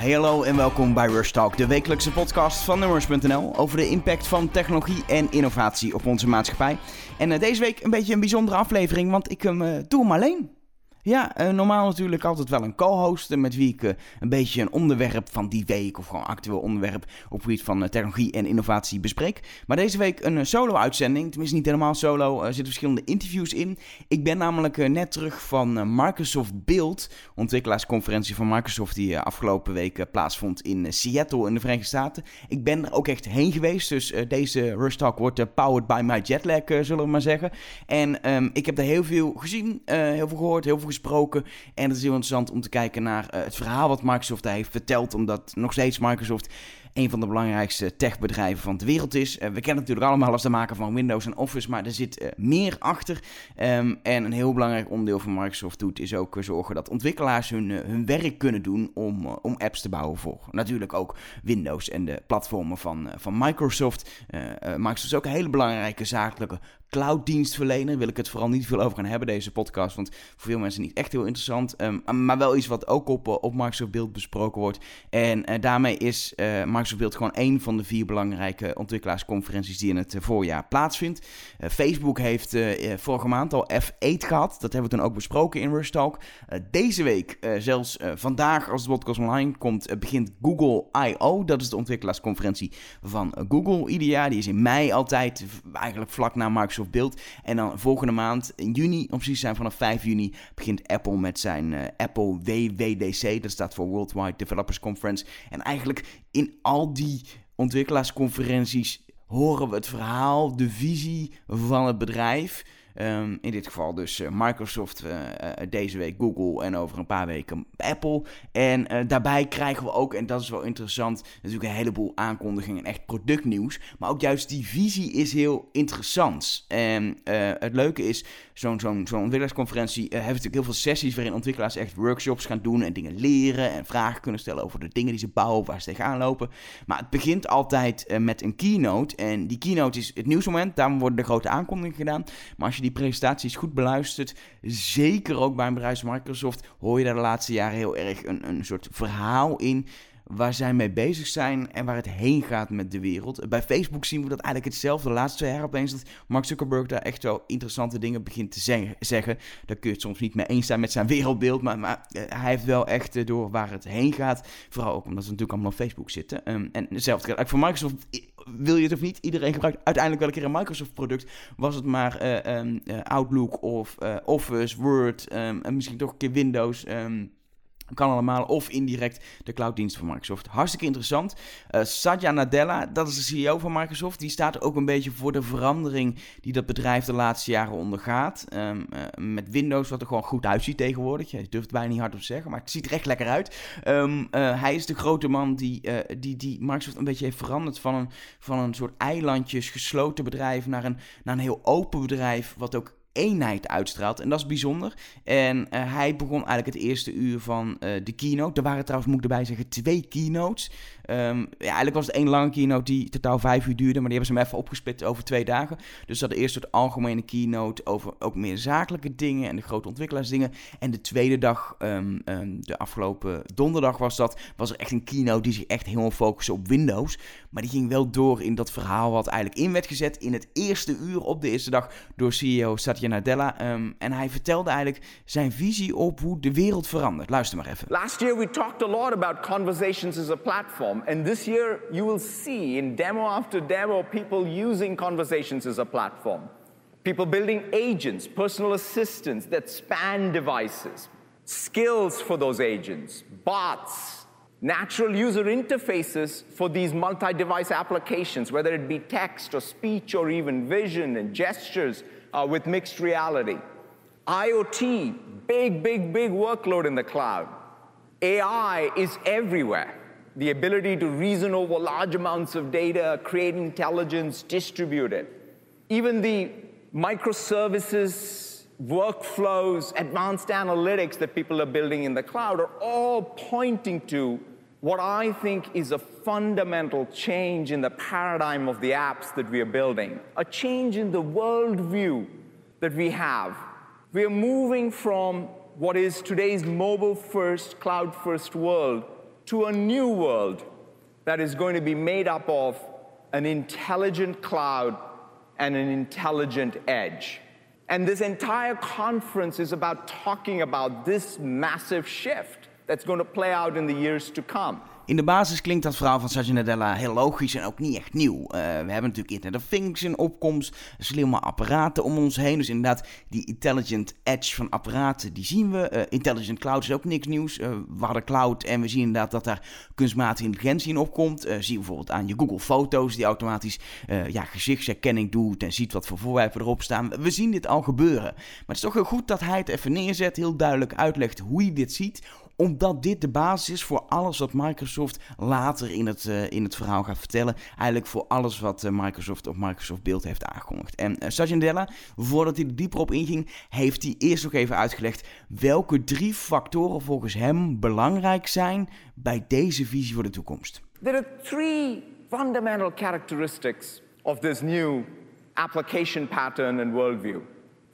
Hey hallo en welkom bij Rush Talk, de wekelijkse podcast van Numbers.nl over de impact van technologie en innovatie op onze maatschappij. En uh, deze week een beetje een bijzondere aflevering, want ik um, uh, doe hem alleen. Ja, uh, normaal natuurlijk altijd wel een co-host met wie ik uh, een beetje een onderwerp van die week of gewoon actueel onderwerp op gebied van uh, technologie en innovatie bespreek. Maar deze week een solo-uitzending, tenminste niet helemaal solo, er zitten verschillende interviews in. Ik ben namelijk net terug van Microsoft Build, ontwikkelaarsconferentie van Microsoft die afgelopen week plaatsvond in Seattle in de Verenigde Staten. Ik ben er ook echt heen geweest, dus deze Rush Talk wordt powered by my jetlag, zullen we maar zeggen. En um, ik heb daar heel veel gezien, heel veel gehoord, heel veel gesproken. En het is heel interessant om te kijken naar uh, het verhaal wat Microsoft daar heeft verteld. Omdat nog steeds Microsoft een van de belangrijkste techbedrijven van de wereld is. Uh, we kennen natuurlijk allemaal als de maker van Windows en Office, maar er zit uh, meer achter. Um, en een heel belangrijk onderdeel van Microsoft doet is ook zorgen dat ontwikkelaars hun, uh, hun werk kunnen doen om, om apps te bouwen voor natuurlijk ook Windows en de platformen van, van Microsoft. Microsoft is ook een hele belangrijke zakelijke clouddienstverlener. Wil ik het vooral niet veel over gaan hebben, deze podcast. Want voor veel mensen niet echt heel interessant. Um, maar wel iets wat ook op, op Microsoft Build besproken wordt. En uh, daarmee is uh, Microsoft Build gewoon één van de vier belangrijke ontwikkelaarsconferenties die in het voorjaar plaatsvindt. Facebook heeft vorige maand al F8 gehad. Dat hebben we toen ook besproken in Rush Talk. deze week, zelfs vandaag als de podcast online komt, begint Google I.O. Dat is de ontwikkelaarsconferentie van Google ieder jaar. Die is in mei altijd, eigenlijk vlak na Microsoft En dan volgende maand, in juni, om precies zijn vanaf 5 juni, begint Apple met zijn uh, Apple WWDC. Dat staat voor Worldwide Developers Conference. En eigenlijk in al die ontwikkelaarsconferenties horen we het verhaal, de visie van het bedrijf. Um, in dit geval dus uh, Microsoft, uh, uh, deze week Google en over een paar weken Apple. En daarbij krijgen we ook, en dat is wel interessant, natuurlijk een heleboel aankondigingen en echt productnieuws. Maar ook juist die visie is heel interessant. En het leuke is, zo'n zo'n zo'n ontwikkelarsconferentie heeft natuurlijk heel veel sessies waarin ontwikkelaars echt workshops gaan doen en dingen leren en vragen kunnen stellen over de dingen die ze bouwen, waar ze tegenaan lopen. Maar het begint altijd met een keynote. En die keynote is het nieuwsmoment, daarom worden de grote aankondigingen gedaan. Maar als je die presentaties goed beluistert, zeker ook bij een bedrijf Microsoft, hoor je daar de laatste jaren heel erg een, een soort verhaal in waar zij mee bezig zijn en waar het heen gaat met de wereld. Bij Facebook zien we dat eigenlijk hetzelfde. De laatste twee jaar opeens dat Mark Zuckerberg daar echt wel interessante dingen begint te zeggen. Daar kun je het soms niet mee eens zijn met zijn wereldbeeld, maar, maar uh, hij heeft wel echt uh, door waar het heen gaat. Vooral ook omdat ze natuurlijk allemaal op Facebook zitten. Um, en hetzelfde geldt voor Microsoft. Wil je het of niet? Iedereen gebruikt uiteindelijk wel een keer een Microsoft product. Was het maar uh, um, Outlook of Office, Word um, en misschien toch een keer Windows. Kan allemaal, of indirect de clouddienst van Microsoft. Hartstikke interessant. Uh, Satya Nadella, dat is de CEO van Microsoft. Die staat ook een beetje voor de verandering die dat bedrijf de laatste jaren ondergaat. Um, met Windows, wat er gewoon goed uitziet tegenwoordig. Je durft bijna niet hard op te zeggen, maar het ziet er echt lekker uit. Um, uh, hij is de grote man die, die, die Microsoft een beetje heeft veranderd van een, van een soort eilandjes gesloten bedrijf naar een, naar een heel open bedrijf. Wat ook eenheid uitstraalt. En dat is bijzonder. En uh, hij begon eigenlijk het eerste uur van uh, de keynote. Er waren trouwens, moet ik erbij zeggen, twee keynotes. Um, ja, eigenlijk was het één lange keynote die totaal vijf uur duurde. Maar die hebben ze hem even opgesplitst over twee dagen. Dus dat de eerste het algemene keynote over ook meer zakelijke dingen en de grote ontwikkelaarsdingen. En de tweede dag, um, um, de afgelopen donderdag was dat, was er echt een keynote die zich echt helemaal focuste op Windows. Maar die ging wel door in dat verhaal wat eigenlijk in werd gezet in het eerste uur op de eerste dag door CEO Satya Nadella. Um, en hij vertelde eigenlijk zijn visie op hoe de wereld verandert. Luister maar even. Last year we talked a lot about conversations as a platform. And this year you will see in demo after demo people using conversations as a platform. People building agents, personal assistants that span devices, skills for those agents, bots, natural user interfaces for these multi-device applications, whether it be text or speech or even vision and gestures uh, with mixed reality. IoT, big, big, big workload in the cloud. AI is everywhere. The ability to reason over large amounts of data, create intelligence, distribute it. Even the microservices, workflows, advanced analytics that people are building in the cloud are all pointing to what I think is a fundamental change in the paradigm of the apps that we are building, a change in the worldview that we have. We are moving from what is today's mobile first, cloud first world to a new world that is going to be made up of an intelligent cloud and an intelligent edge. And this entire conference is about talking about this massive shift that's going to play out in the years to come. In de basis klinkt dat verhaal van Satya Nadella heel logisch en ook niet echt nieuw. Uh, we hebben natuurlijk Internet of Things in opkomst, slimme apparaten om ons heen. Dus inderdaad, die intelligent edge van apparaten, die zien we. Uh, intelligent cloud is ook niks nieuws. Uh, we hadden cloud en we zien inderdaad dat daar kunstmatige intelligentie in opkomt. zie je bijvoorbeeld aan je Google Foto's, die automatisch ja, gezichtsherkenning doet en ziet wat voor voorwerpen erop staan. We zien dit al gebeuren. Maar het is toch heel goed dat hij het even neerzet, heel duidelijk uitlegt hoe hij dit ziet omdat dit de basis is voor alles wat Microsoft later in het, uh, in het verhaal gaat vertellen. Eigenlijk voor alles wat uh, Microsoft op Microsoft Beeld heeft aangekondigd. En uh, voordat hij er dieper op inging, heeft hij eerst nog even uitgelegd welke drie factoren volgens hem belangrijk zijn bij deze visie voor de toekomst. There are three fundamental characteristics of this new application pattern and worldview.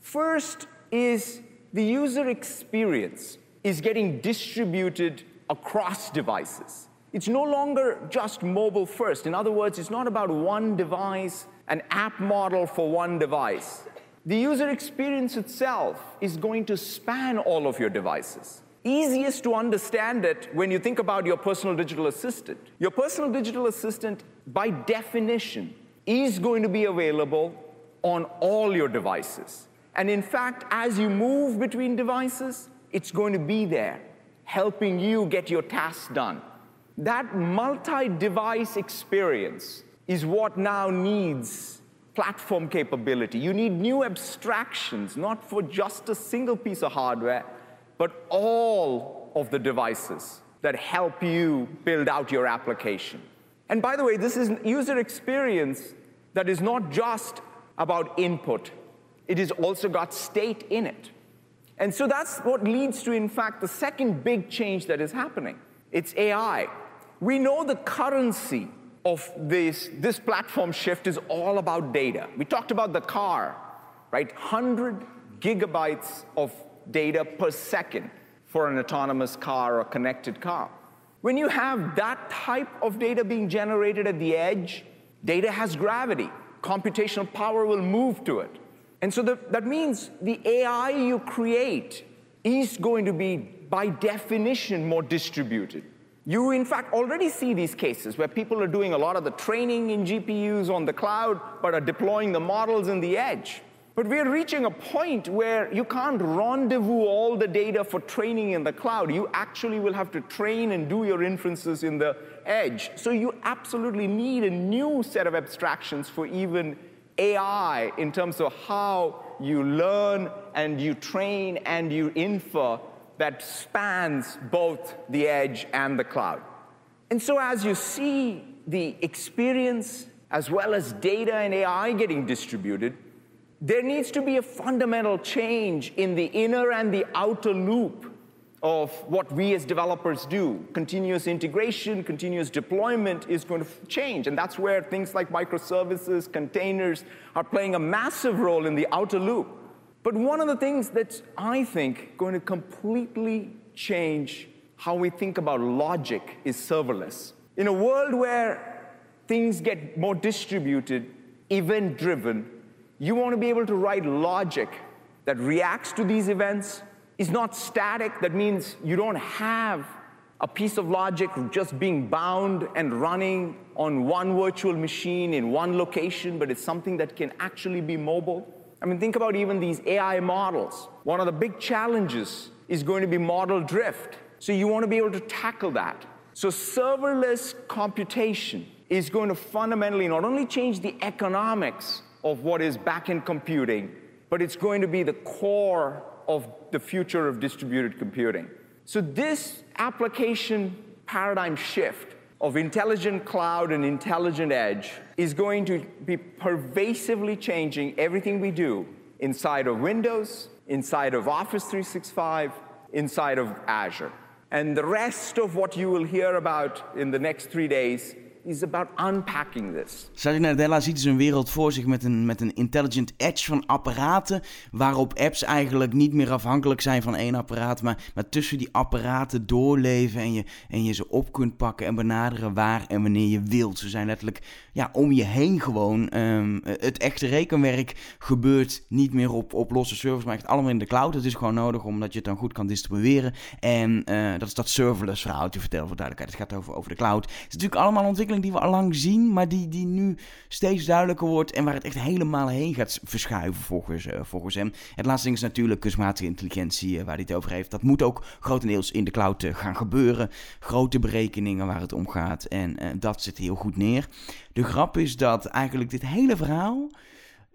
First is the user experience. Is getting distributed across devices. It's no longer just mobile first. In other words, it's not about one device, an app model for one device. The user experience itself is going to span all of your devices. Easiest to understand it when you think about your personal digital assistant. Your personal digital assistant, by definition, is going to be available on all your devices. And in fact, as you move between devices, it's going to be there, helping you get your tasks done. That multi-device experience is what now needs platform capability. You need new abstractions, not for just a single piece of hardware, but all of the devices that help you build out your application. And by the way, this is user experience that is not just about input. It has also got state in it. And so that's what leads to, in fact, the second big change that is happening. It's AI. We know the currency of this, this platform shift is all about data. We talked about the car, right? 100 gigabytes of data per second for an autonomous car or connected car. When you have that type of data being generated at the edge, data has gravity. Computational power will move to it. And so the, that means the AI you create is going to be, by definition, more distributed. You, in fact, already see these cases where people are doing a lot of the training in GPUs on the cloud, but are deploying the models in the edge. But we're reaching a point where you can't rendezvous all the data for training in the cloud. You actually will have to train and do your inferences in the edge. So you absolutely need a new set of abstractions for even AI in terms of how you learn and you train and you infer that spans both the edge and the cloud. And so as you see the experience as well as data and AI getting distributed, there needs to be a fundamental change in the inner and the outer loop of what we as developers do. Continuous integration, continuous deployment is going to change. And that's where things like microservices, containers are playing a massive role in the outer loop. But one of the things that's, I think, going to completely change how we think about logic is serverless. In a world where things get more distributed, event driven, you want to be able to write logic that reacts to these events, is not static. That means you don't have a piece of logic just being bound and running on one virtual machine in one location, but it's something that can actually be mobile. I mean, think about even these AI models. One of the big challenges is going to be model drift. So you want to be able to tackle that. So serverless computation is going to fundamentally not only change the economics of what is backend computing, but it's going to be the core of the future of distributed computing. So this application paradigm shift of intelligent cloud and intelligent edge is going to be pervasively changing everything we do inside of Windows, inside of Office 365, inside of Azure. And the rest of what you will hear about in the next three days is about unpacking this. Satya Nadella ziet dus een wereld voor zich met een, met een intelligent edge van apparaten, waarop apps eigenlijk niet meer afhankelijk zijn van één apparaat, maar, maar tussen die apparaten doorleven en je, en je ze op kunt pakken en benaderen waar en wanneer je wilt. Ze zijn letterlijk ja, om je heen gewoon. Ehm, het echte rekenwerk gebeurt niet meer op, op losse servers, maar echt allemaal in de cloud. Het is gewoon nodig omdat je het dan goed kan distribueren. En uh, dat is dat serverless verhaal te vertellen voor duidelijkheid. Het gaat over, over de cloud. Het is natuurlijk allemaal ontwikkeling die we al lang zien, maar die, die nu steeds duidelijker wordt en waar het echt helemaal heen gaat verschuiven volgens, uh, volgens hem. Het laatste ding is natuurlijk kunstmatige intelligentie, uh, waar hij het over heeft. Dat moet ook grotendeels in de cloud gaan gebeuren. Grote berekeningen waar het om gaat en dat zit heel goed neer. De grap is dat eigenlijk dit hele verhaal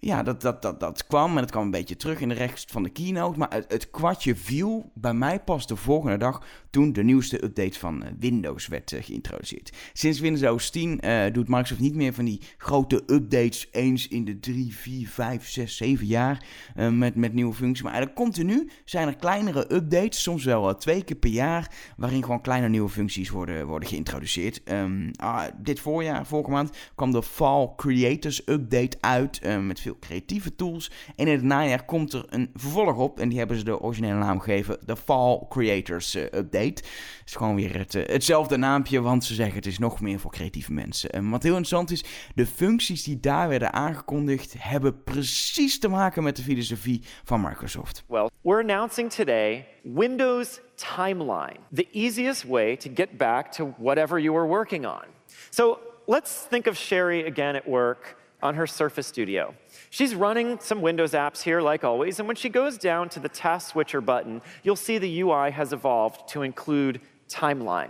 ja, dat, dat, dat, dat kwam en het kwam een beetje terug in de rest van de keynote. Maar het, het kwartje viel bij mij pas de volgende dag toen de nieuwste update van eh, Windows werd uh, geïntroduceerd. Sinds Windows 10 uh, doet Microsoft niet meer van die grote updates eens in de 3, 4, 5, 6, 7 jaar met, met nieuwe functies. Maar eigenlijk continu zijn er kleinere updates, soms wel twee keer per jaar, waarin gewoon kleine nieuwe functies worden, worden geïntroduceerd. Um, ah, dit voorjaar, vorige maand, kwam de Fall Creators Update uit met creatieve tools. En in het najaar komt er een vervolg op. En die hebben ze de originele naam gegeven. De Fall Creators uh, Update. Het is gewoon weer uh, hetzelfde naampje. Want ze zeggen het is nog meer voor creatieve mensen. En wat heel interessant is. De functies die daar werden aangekondigd. Hebben precies te maken met de filosofie van Microsoft. Well, we're announcing today Windows Timeline. The easiest way to get back to whatever you were working on. So let's think of Sherry again at work on her Surface Studio. She's running some Windows apps here, like always, and when she goes down to the task switcher button, you'll see the UI has evolved to include timeline.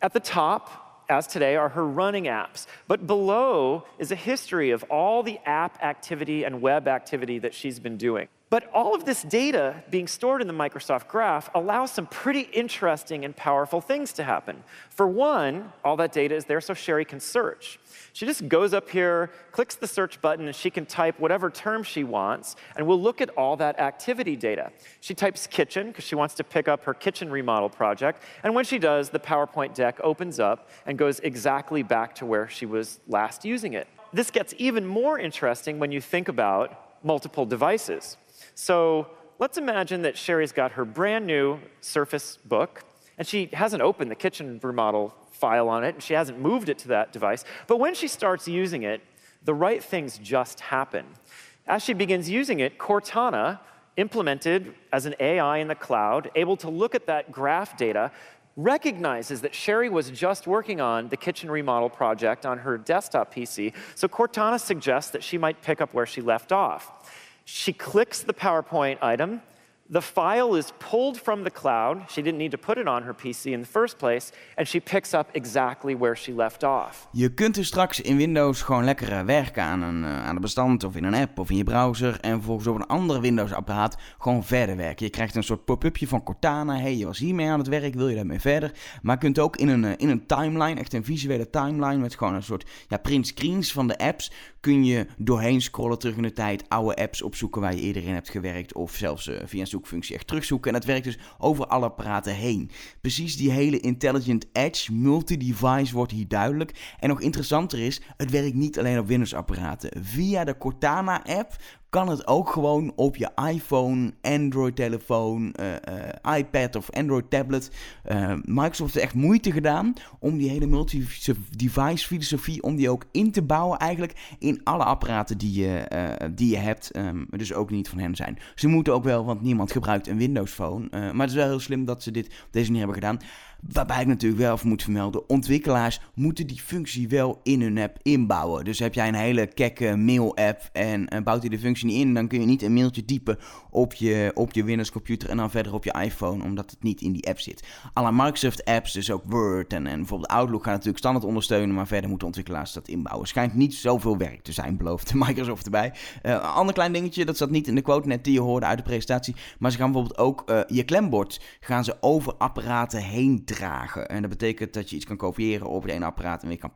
At the top, as today, are her running apps, but below is a history of all the app activity and web activity that she's been doing. But all of this data being stored in the Microsoft Graph allows some pretty interesting and powerful things to happen. For one, all that data is there so Sherry can search. She just goes up here, clicks the search button, and she can type whatever term she wants, and we'll look at all that activity data. She types kitchen because she wants to pick up her kitchen remodel project, and when she does, the PowerPoint deck opens up and goes exactly back to where she was last using it. This gets even more interesting when you think about multiple devices. So let's imagine that Sherry's got her brand new Surface book, and she hasn't opened the kitchen remodel file on it, and she hasn't moved it to that device. But when she starts using it, the right things just happen. As she begins using it, Cortana, implemented as an AI in the cloud, able to look at that graph data, recognizes that Sherry was just working on the kitchen remodel project on her desktop PC, so Cortana suggests that she might pick up where she left off. She clicks the PowerPoint item. The file is pulled from the cloud. She didn't need to put it on her PC in the first place. And she picks up exactly where she left off. Je kunt dus straks in Windows gewoon lekker eh, werken aan een, eh, aan bestand of in een app of in je browser. En vervolgens op een andere Windows-apparaat gewoon verder werken. Je krijgt een soort pop-upje van Cortana. Hey, je was hiermee aan het werk, wil je daarmee verder? Maar je kunt ook in een, eh, in een timeline, echt een visuele timeline met gewoon een soort ja, print screens van de apps kun je doorheen scrollen terug in de tijd, oude apps opzoeken waar je eerder in hebt gewerkt of zelfs uh, via een zoekfunctie echt terugzoeken. En dat werkt dus over alle apparaten heen. Precies die hele intelligent edge, multi-device wordt hier duidelijk. En nog interessanter is, het werkt niet alleen op Windows apparaten. Via de Cortana app kan het ook gewoon op je iPhone, Android-telefoon, uh, uh, iPad of Android-tablet. Uh, Microsoft heeft echt moeite gedaan om die hele multi-device filosofie, om die ook in te bouwen eigenlijk in alle apparaten die je, die je hebt. Um, dus ook niet van hen zijn. Ze moeten ook wel, want niemand gebruikt een Windows-phone. maar het is wel heel slim dat ze dit deze manier hebben gedaan. Waarbij ik natuurlijk wel moet vermelden, ontwikkelaars moeten die functie wel in hun app inbouwen. Dus heb jij een hele kekke mail-app en uh, bouwt hij de functie niet in, dan kun je niet een mailtje typen op je, op je Windows computer en dan verder op je iPhone, omdat het niet in die app zit. Alle Microsoft apps, dus ook Word en, en bijvoorbeeld Outlook gaan natuurlijk standaard ondersteunen, maar verder moeten ontwikkelaars dat inbouwen. Schijnt niet zoveel werk te zijn, belooft Microsoft erbij. Uh, een ander klein dingetje, dat zat niet in de quote net die je hoorde uit de presentatie, maar ze gaan bijvoorbeeld ook uh, je klembord gaan ze over apparaten heen dragen. En dat betekent dat je iets kan kopiëren op het ene apparaat en weer kan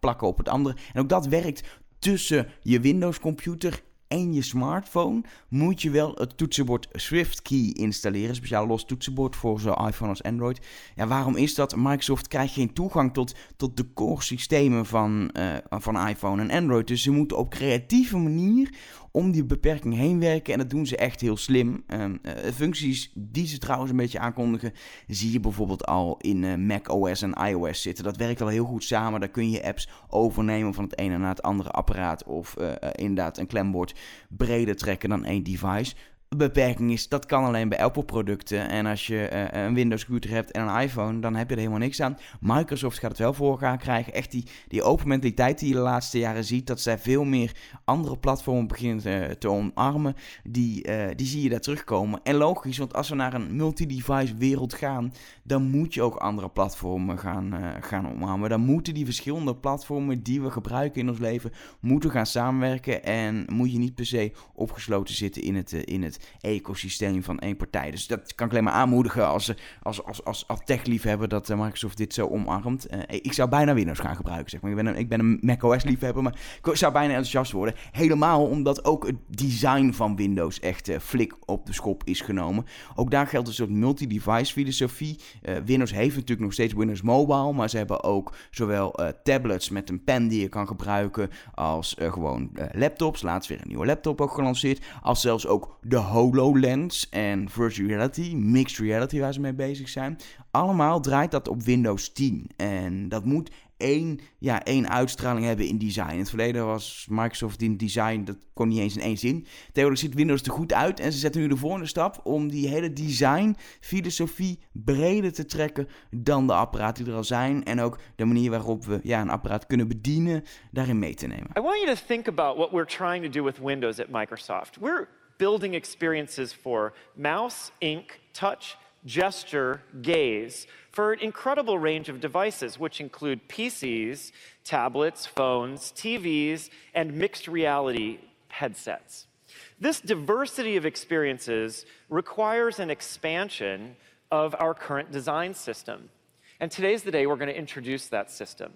plakken op het andere. En ook dat werkt tussen je Windows computer en je smartphone moet je wel het toetsenbord SwiftKey installeren. Speciaal los toetsenbord voor zowel iPhone als Android. Ja, waarom is dat? Microsoft krijgt geen toegang tot, tot de core systemen van, uh, van iPhone en Android. Dus ze moeten op creatieve manier om die beperking heen werken. En dat doen ze echt heel slim. Um, functies die ze trouwens een beetje aankondigen, zie je bijvoorbeeld al in uh, Mac OS en iOS zitten. Dat werkt al heel goed samen. Daar kun je apps overnemen van het ene naar het andere apparaat. Of uh, inderdaad een klembord breder trekken dan één device beperking is, dat kan alleen bij Apple-producten. En als je uh, een Windows-computer hebt en een iPhone, dan heb je er helemaal niks aan. Microsoft gaat het wel voor elkaar krijgen. Echt die, die open mentaliteit die je de laatste jaren ziet, dat zij veel meer andere platformen beginnen te, te omarmen, die, uh, die zie je daar terugkomen. En logisch, want als we naar een multi-device wereld gaan, dan moet je ook andere platformen gaan, gaan omarmen. Dan moeten die verschillende platformen die we gebruiken in ons leven, moeten gaan samenwerken. En moet je niet per se opgesloten zitten in het, in het ecosysteem van één partij. Dus dat kan ik alleen maar aanmoedigen als, als, als, als, als tech-liefhebber dat eh, Microsoft dit zo omarmt. Uh, ik zou bijna Windows gaan gebruiken, zeg maar. Ik ben een, ik ben een macOS-liefhebber, maar ik zou bijna enthousiast worden. Helemaal omdat ook het design van Windows echt flik op de schop is genomen. Ook daar geldt een soort multi-device filosofie. Windows heeft natuurlijk nog steeds Windows Mobile, maar ze hebben ook zowel tablets met een pen die je kan gebruiken als gewoon laptops. Laatst weer een nieuwe laptop ook gelanceerd. Als zelfs ook de HoloLens en virtual reality, mixed reality waar ze mee bezig zijn. Allemaal draait dat op Windows 10. En dat moet één, ja, één uitstraling hebben in design. In het verleden was Microsoft in design, dat kon niet eens in één zin. Tegenwoordig ziet Windows er goed uit en ze zetten nu de volgende stap om die hele design filosofie breder te trekken dan de apparaten die er al zijn. En ook de manier waarop we ja, een apparaat kunnen bedienen, daarin mee te nemen. I want you to think about what we're trying to do with Windows at Microsoft. We're building experiences for mouse, ink, touch, gesture, gaze for an incredible range of devices, which include PCs, tablets, phones, TVs, and mixed reality headsets. This diversity of experiences requires an expansion of our current design system. And today's the day we're going to introduce that system.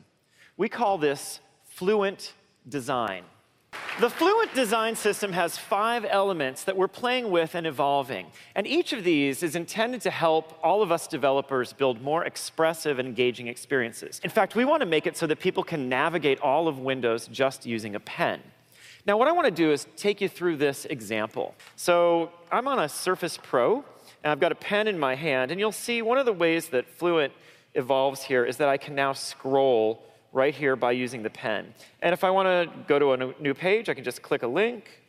We call this fluent design. The Fluent design system has five elements that we're playing with and evolving. And each of these is intended to help all of us developers build more expressive and engaging experiences. In fact, we want to make it so that people can navigate all of Windows just using a pen. Now, what I want to do is take you through this example. So I'm on a Surface Pro, and I've got a pen in my hand, and you'll see one of the ways that Fluent evolves here is that I can now scroll right here by using the pen. And if I want to go to a new page, I can just click a link.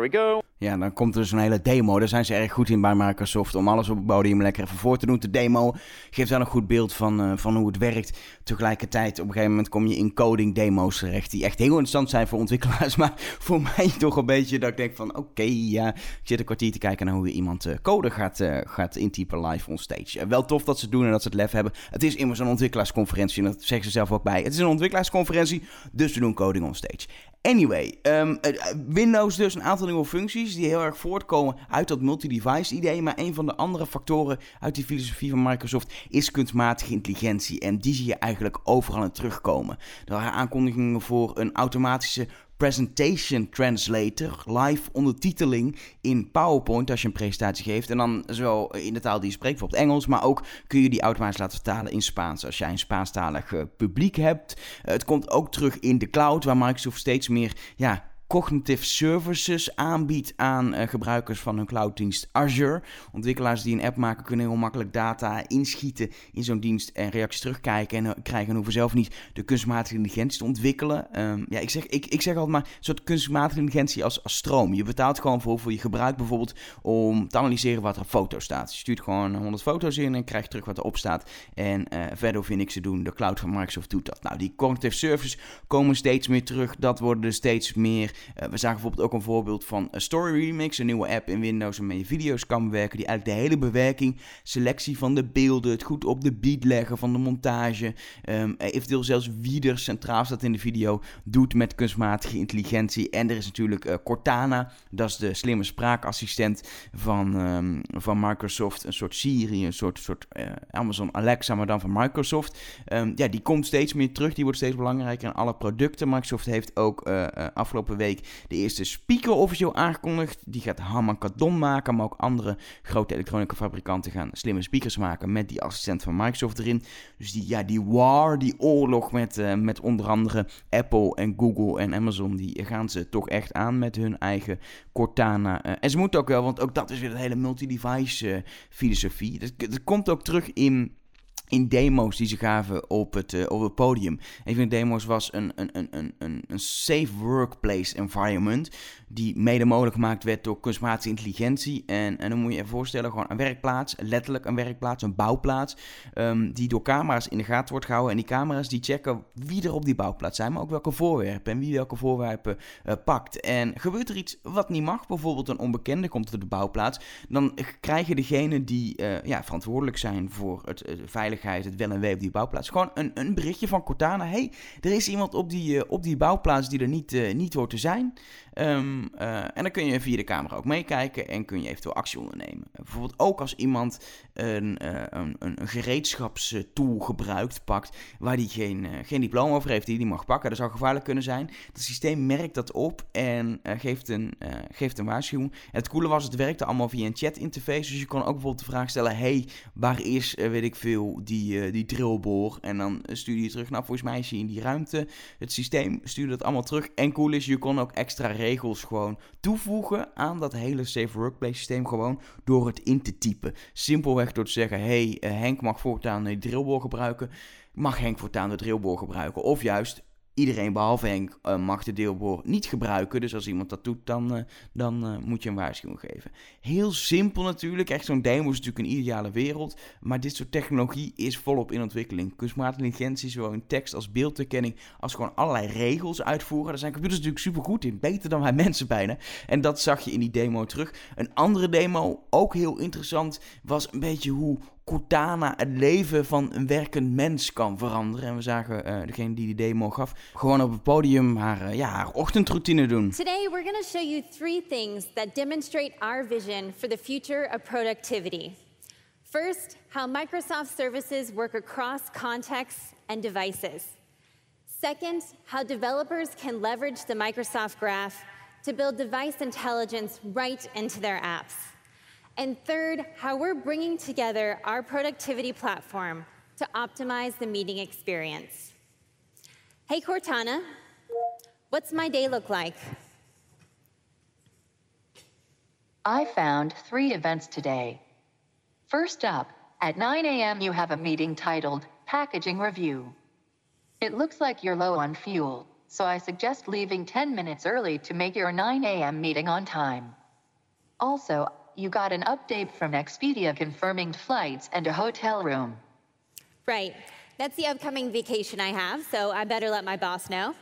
We go. Ja, dan komt er dus een hele demo. Daar zijn ze erg goed in bij Microsoft om alles op het podium lekker even voor te doen. De demo geeft wel een goed beeld van, uh, van hoe het werkt. Tegelijkertijd, op een gegeven moment kom je in coding demo's terecht. Die echt heel interessant zijn voor ontwikkelaars. Maar voor mij toch een beetje dat ik denk van oké, ja, ik zit een kwartier te kijken naar hoe je iemand uh, code gaat, uh, gaat intypen live on stage. wel tof dat ze het doen en dat ze het lef hebben. Het is immers een ontwikkelaarsconferentie en dat zeggen ze zelf ook bij. Het is een ontwikkelaarsconferentie, dus we doen coding on stage. Anyway, um, Windows dus een aantal nieuwe functies die heel erg voortkomen uit dat multi-device idee. Maar een van de andere factoren uit die filosofie van Microsoft is kunstmatige intelligentie. En die zie je eigenlijk overal in terugkomen. Er waren aankondigingen voor een automatische Presentation Translator, live ondertiteling in PowerPoint als je een presentatie geeft. En dan zo in de taal die je spreekt, bijvoorbeeld Engels, maar ook kun je die automatisch laten vertalen in Spaans als jij een Spaanstalig publiek hebt. het komt ook terug in de cloud, waar Microsoft steeds meer ja, cognitive services aanbiedt aan uh, gebruikers van hun clouddienst Azure. Ontwikkelaars die een app maken kunnen heel makkelijk data inschieten in zo'n dienst en reacties terugkijken en uh, krijgen en hoeven zelf niet de kunstmatige intelligentie te ontwikkelen. Um, ja, ik zeg, ik, ik zeg altijd maar een soort kunstmatige intelligentie als, als stroom. Je betaalt gewoon voor hoeveel je gebruikt bijvoorbeeld om te analyseren wat er op foto staat. Je stuurt gewoon 100 foto's in en krijgt terug wat erop staat. En uh, verder je niks te doen. De cloud van Microsoft doet dat. Nou, die cognitive services komen steeds meer terug. Dat worden er steeds meer uh, we zagen bijvoorbeeld ook een voorbeeld van Story Remix, een nieuwe app in Windows waarmee je video's kan bewerken. Die eigenlijk de hele bewerking, selectie van de beelden, het goed op de beat leggen van de montage, um, eventueel zelfs wie er centraal staat in de video, doet met kunstmatige intelligentie. En er is natuurlijk uh, Cortana, dat is de slimme spraakassistent van, um, van Microsoft. Een soort Siri, een soort, soort uh, Amazon Alexa, maar dan van Microsoft. Um, ja, die komt steeds meer terug, die wordt steeds belangrijker in alle producten. Microsoft heeft ook afgelopen week de eerste speaker officieel aangekondigd. Die gaat Harman Kardon maken, maar ook andere grote elektronica fabrikanten gaan slimme speakers maken met die assistent van Microsoft erin. Dus die, ja, die war, die oorlog met, uh, met onder andere Apple en Google en Amazon, die gaan ze toch echt aan met hun eigen Cortana. Uh, en ze moeten ook wel, want ook dat is weer een hele multi-device uh, filosofie. Dat komt ook terug in in demo's die ze gaven op het, uh, op het podium. Een van de demo's was een, een, een, een, een safe workplace environment. Die mede mogelijk gemaakt werd door kunstmatige intelligentie. En, en dan moet je je voorstellen, gewoon een werkplaats, letterlijk een werkplaats, een bouwplaats. Um, die door camera's in de gaten wordt gehouden. En die camera's die checken wie er op die bouwplaats zijn, maar ook welke voorwerpen en wie welke voorwerpen uh, pakt. En gebeurt er iets wat niet mag, bijvoorbeeld een onbekende komt op de bouwplaats, dan krijgen degenen die uh, ja, verantwoordelijk zijn voor het veiligheid het wel en wee op die bouwplaats. Gewoon een, een berichtje van Cortana. hey, er is iemand op die, uh, op die bouwplaats die er niet, uh, niet hoort te zijn. Um, uh, en dan kun je via de camera ook meekijken en kun je eventueel actie ondernemen. bijvoorbeeld ook als iemand een, een, een, gereedschapstool gebruikt, pakt, waar die geen, geen diploma over heeft, die die mag pakken. Dat zou gevaarlijk kunnen zijn. Het systeem merkt dat op en geeft, een, geeft een waarschuwing. Het coole was, het werkte allemaal via een chat interface. Dus je kon ook bijvoorbeeld de vraag stellen, hey, waar is, weet ik veel, die, die drillboor. En dan stuur je terug. Nou, volgens mij is je in die ruimte. Het systeem stuurde dat allemaal terug. En cool is, je kon ook extra regels gewoon toevoegen aan dat hele Safe Workplace systeem. Gewoon door het in te typen. Simpelweg door te zeggen: hey, uh, Henk mag voortaan de drillboor gebruiken. Mag Henk voortaan de drillboor gebruiken? Of juist, Iedereen behalve Henk uh, mag de deelboor niet gebruiken. Dus als iemand dat doet, dan, uh, dan uh, moet je een waarschuwing geven. Heel simpel natuurlijk. Echt zo'n demo is natuurlijk een ideale wereld. Maar dit soort technologie is volop in ontwikkeling. Kunstmatige intelligentie, zowel in tekst als beeldherkenning, als gewoon allerlei regels uitvoeren. Daar zijn computers natuurlijk super goed in. Beter dan wij mensen bijna. En dat zag je in die demo terug. Een andere demo, ook heel interessant, was een beetje hoe Cortana het leven van een werkend mens kan veranderen. En we zagen uh, degene die die demo gaf gewoon op het podium haar, uh, ja, ochtendroutine doen. Today we're going to show you three things that demonstrate our vision for the future of productivity. First, how Microsoft services work across contexts and devices. Second, how developers can leverage the Microsoft Graph to build device intelligence right into their apps. And third, how we're bringing together our productivity platform to optimize the meeting experience. Hey, Cortana, what's my day look like? I found three events today. First up, at 9 a.m., you have a meeting titled Packaging Review. It looks like you're low on fuel, so I suggest leaving 10 minutes early to make your 9 a.m. meeting on time. Also, you got an update from Expedia confirming flights and a hotel room. Right. That's the upcoming vacation I have, so I better let my boss know.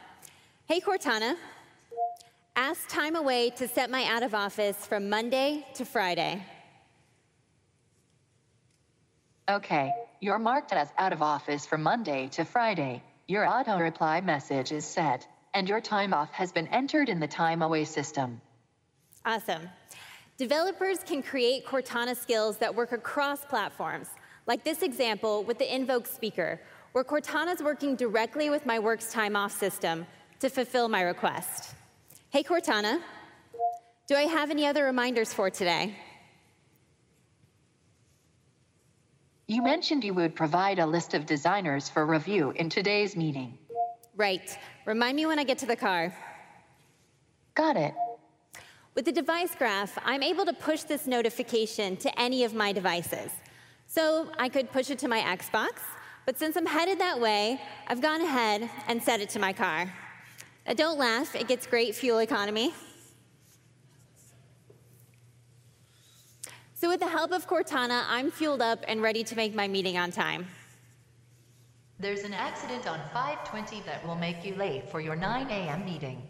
Hey, Cortana. Ask time away to set my out of office from Monday to Friday. Okay, you're marked as out of office from Monday to Friday. Your auto reply message is set, and your time off has been entered in the time away system. Awesome. Developers can create Cortana skills that work across platforms, like this example with the Invoke speaker, where Cortana is working directly with my Works Time Off system to fulfill my request. Hey, Cortana, do I have any other reminders for today? You mentioned you would provide a list of designers for review in today's meeting. Right. Remind me when I get to the car. Got it. With the device graph, I'm able to push this notification to any of my devices. So I could push it to my Xbox, but since I'm headed that way, I've gone ahead and set it to my car. Now don't laugh, it gets great fuel economy. So with the help of Cortana, I'm fueled up and ready to make my meeting on time. There's an accident on 520 that will make you late for your 9 a.m. meeting.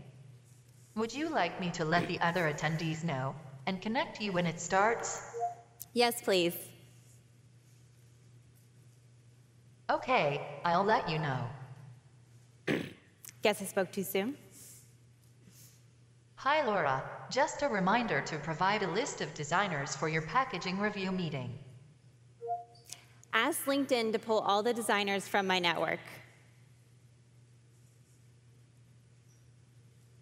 Would you like me to let the other attendees know and connect you when it starts? Yes, please. Okay, I'll let you know. Guess I spoke too soon. Hi, Laura. Just a reminder to provide a list of designers for your packaging review meeting. Ask LinkedIn to pull all the designers from my network.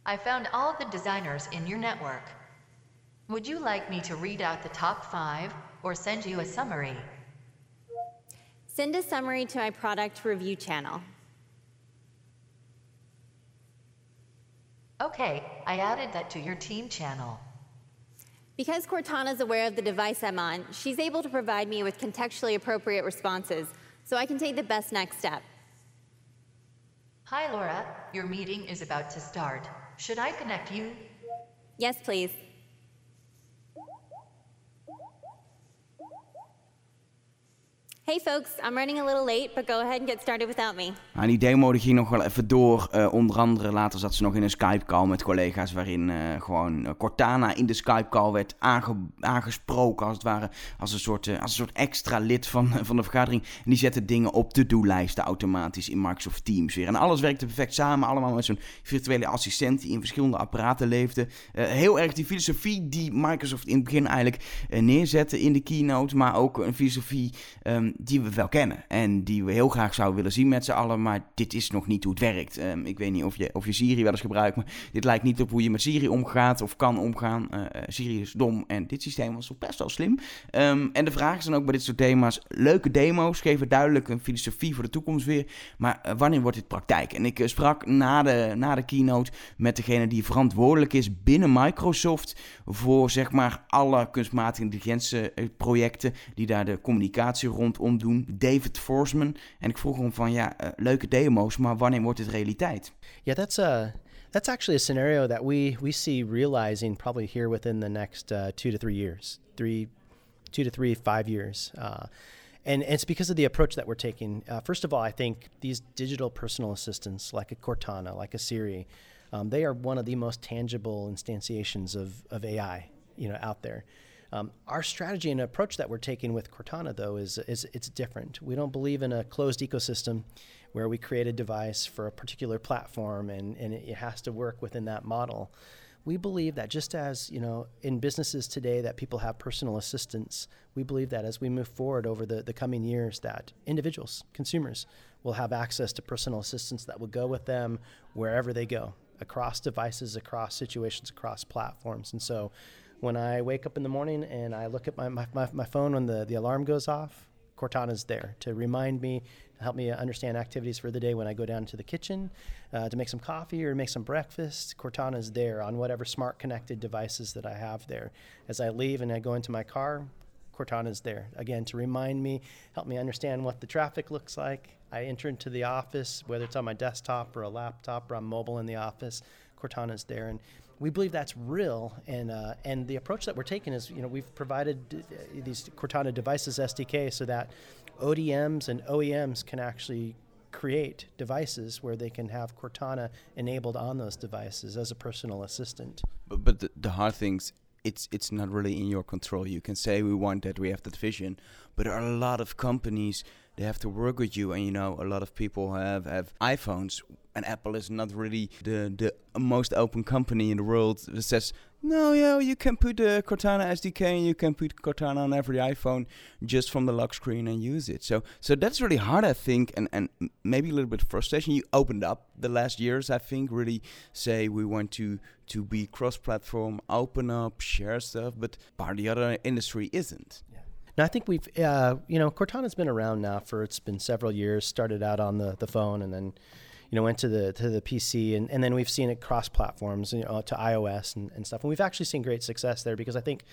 I found all the designers in your network. Would you like me to read out the top five or send you a summary? Send a summary to my product review channel. Okay, I added that to your team channel. Because Cortana is aware of the device I'm on, she's able to provide me with contextually appropriate responses so I can take the best next step. Hi, Laura. Your meeting is about to start. Should I connect you? Yes, please. Hey folks, I'm running a little late, but go ahead and get started without me. Nou, die demo die ging nog wel even door. Uh, onder andere later zat ze nog in een Skype-call met collega's... waarin uh, gewoon uh, Cortana in de Skype-call werd aange aangesproken... als het ware als een soort, als een soort extra lid van, van de vergadering. En die zette dingen op to-do-lijsten automatisch in Microsoft Teams weer. En alles werkte perfect samen. Allemaal met zo'n virtuele assistent die in verschillende apparaten leefde. heel erg die filosofie die Microsoft in het begin eigenlijk neerzette in de keynote... maar ook een filosofie... Um, die we wel kennen en die we heel graag zouden willen zien met z'n allen, maar dit is nog niet hoe het werkt. Ehm, ik weet niet of je, of je Siri wel eens gebruikt, maar dit lijkt niet op hoe je met Siri omgaat of kan omgaan. Uh, Siri is dom en dit systeem was toch best wel slim. Um, en de vraag is dan ook bij dit soort thema's, leuke demo's geven duidelijk een filosofie voor de toekomst weer, maar uh, wanneer wordt dit praktijk? En ik sprak na de, na de keynote met degene die verantwoordelijk is binnen Microsoft voor zeg maar alle kunstmatige intelligentie projecten die daar de communicatie rondom David Forsman. En ik vroeg hem van ja, uh, leuke demo's, maar wanneer wordt het realiteit? Yeah, that's a that's actually a scenario that we we see realizing probably here within the next uh, two to three years, three, two to three, five years. Uh, and it's because of the approach that we're taking. Uh, first of all, I think these digital personal assistants, like a Cortana, like a Siri, um, they are one of the most tangible instantiations of, of AI, you know, out there. Um, our strategy and approach that we're taking with Cortana, though, is, is it's different. We don't believe in a closed ecosystem where we create a device for a particular platform and, and it has to work within that model. We believe that just as you know in businesses today that people have personal assistants, we believe that as we move forward over the, the coming years, that individuals, consumers, will have access to personal assistants that will go with them wherever they go, across devices, across situations, across platforms. And so when I wake up in the morning and I look at my, my, my, phone when the, the alarm goes off, Cortana's there to remind me, to help me understand activities for the day when I go down to the kitchen uh, to make some coffee or make some breakfast. Cortana's there on whatever smart connected devices that I have there. As I leave and I go into my car, Cortana's there again to remind me, help me understand what the traffic looks like. I enter into the office, whether it's on my desktop or a laptop or I'm mobile in the office, Cortana's there. And we believe that's real, and uh, and the approach that we're taking is, you know, we've provided uh, these Cortana devices SDK so that ODMs and OEMs can actually create devices where they can have Cortana enabled on those devices as a personal assistant. But, but the, the hard things it's it's not really in your control. You can say we want that, we have that vision, but there are a lot of companies they have to work with you, and you know a lot of people have have iPhones, and Apple is not really the the most open company in the world that says no, yeah, you can put the Cortana SDK and you can put Cortana on every iPhone just from the lock screen and use it. So, so that's really hard, I think, and and maybe a little bit of frustration. You opened up the last years, I think, really say we want to to be cross-platform, open up, share stuff, but part of the other industry isn't. Now, I think we've, uh, you know, Cortana's been around now for it's been several years. Started out on the, the phone and then you know, went to the to the PC, and, and then we've seen it cross platforms, you know, to iOS and, and stuff. And we've actually seen great success there because I think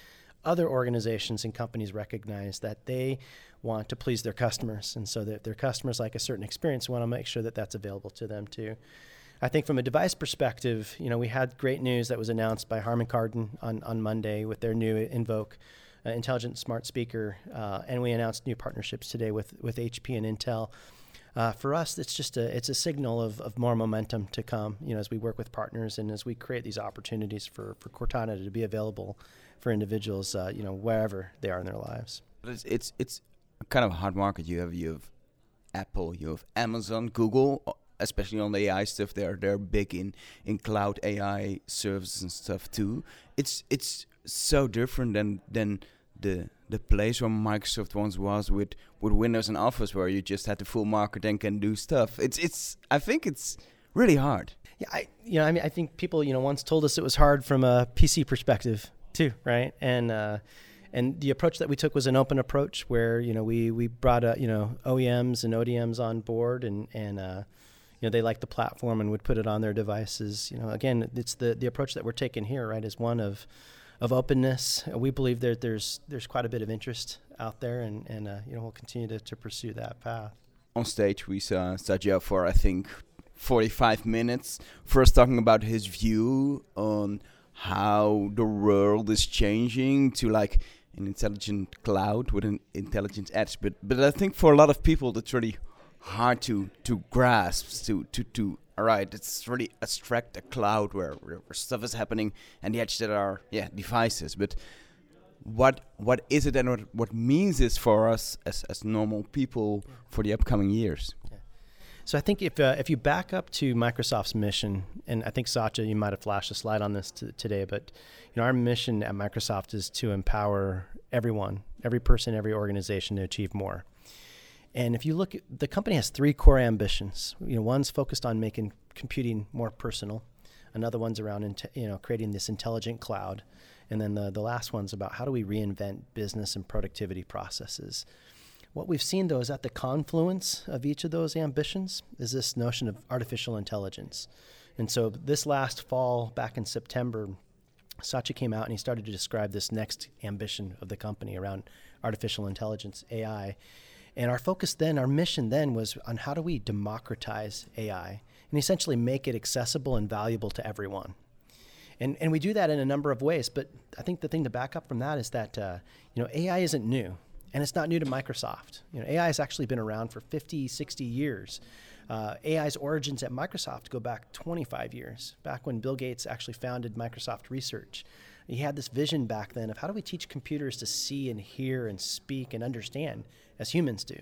other organizations and companies recognize that they want to please their customers, and so that their customers like a certain experience, want to make sure that that's available to them too. I think from a device perspective, you know, we had great news that was announced by Harman Kardon on, on Monday with their new Invoke uh, intelligent smart speaker, uh, and we announced new partnerships today with with HP and Intel uh, for us, it's just a it's a signal of, of more momentum to come. You know, as we work with partners and as we create these opportunities for for Cortana to be available for individuals, uh, you know, wherever they are in their lives. It's it's it's kind of a hard market. You have you have Apple, you have Amazon, Google, especially on the AI stuff. They're they're big in in cloud AI services and stuff too. It's it's so different than than the the place where Microsoft once was with with Windows and Office, where you just had the full market and can do stuff. It's it's I think it's really hard. Yeah, I you know I mean I think people you know once told us it was hard from a PC perspective too, right? And uh, and the approach that we took was an open approach where you know we we brought uh, you know OEMs and ODMs on board and and uh, you know they liked the platform and would put it on their devices. You know, again, it's the the approach that we're taking here, right? Is one of of openness. We believe that there's there's quite a bit of interest out there, and and uh, you know we'll continue to, to pursue that path. On stage, we saw Satya for I think 45 minutes, first talking about his view on how the world is changing to like an intelligent cloud with an intelligent edge. But but I think for a lot of people that's really hard to to grasp to to to all right it's really abstract a cloud where, where stuff is happening and the edge that are yeah devices. But what what is it and what, what means this for us as, as normal people for the upcoming years? So I think if uh, if you back up to Microsoft's mission, and I think Satya, you might have flashed a slide on this today, but you know our mission at Microsoft is to empower everyone, every person, every organization to achieve more. And if you look, at, the company has three core ambitions. You know, one's focused on making computing more personal. Another one's around, you know, creating this intelligent cloud. And then the, the last one's about how do we reinvent business and productivity processes. What we've seen, though, is at the confluence of each of those ambitions is this notion of artificial intelligence. And so this last fall, back in September, Satya came out and he started to describe this next ambition of the company around artificial intelligence, AI. And our focus then, our mission then was on how do we democratize AI and essentially make it accessible and valuable to everyone. And, and we do that in a number of ways, but I think the thing to back up from that is that uh, you know AI isn't new and it's not new to Microsoft. You know, AI has actually been around for 50, 60 years. Uh, AI's origins at Microsoft go back 25 years, back when Bill Gates actually founded Microsoft Research. He had this vision back then of how do we teach computers to see and hear and speak and understand as humans do.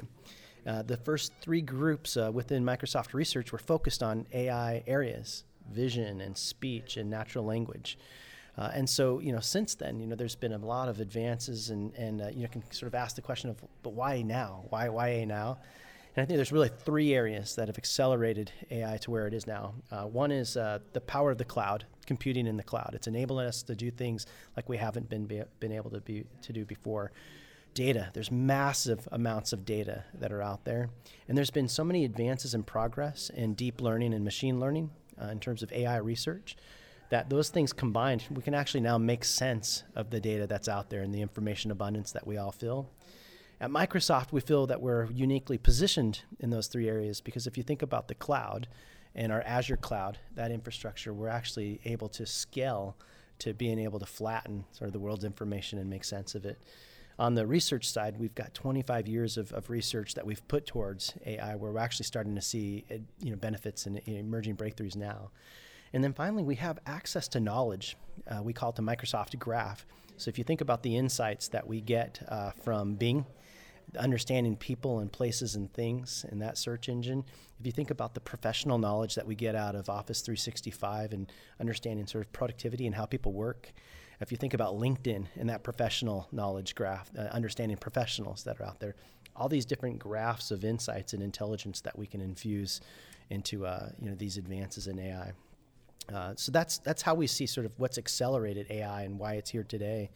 Uh, the first three groups uh, within Microsoft Research were focused on AI areas vision and speech and natural language. Uh, and so, you know, since then, you know, there's been a lot of advances, and and uh, you know, can sort of ask the question of, but why now? Why why now? And I think there's really three areas that have accelerated AI to where it is now. Uh, one is uh, the power of the cloud, computing in the cloud. It's enabling us to do things like we haven't been be, been able to be to do before. Data. There's massive amounts of data that are out there, and there's been so many advances in progress in deep learning and machine learning uh, in terms of AI research that those things combined, we can actually now make sense of the data that's out there and the information abundance that we all feel. At Microsoft, we feel that we're uniquely positioned in those three areas because if you think about the cloud and our Azure cloud, that infrastructure, we're actually able to scale to being able to flatten sort of the world's information and make sense of it. On the research side, we've got 25 years of, of research that we've put towards AI, where we're actually starting to see you know benefits and emerging breakthroughs now. And then finally, we have access to knowledge. Uh, we call it the Microsoft Graph. So if you think about the insights that we get uh, from Bing, understanding people and places and things in that search engine, if you think about the professional knowledge that we get out of Office 365 and understanding sort of productivity and how people work, if you think about LinkedIn and that professional knowledge graph, uh, understanding professionals that are out there, all these different graphs of insights and intelligence that we can infuse into uh, you know these advances in AI. Uh, so that's that's how we see sort of what's accelerated AI and why it's here today.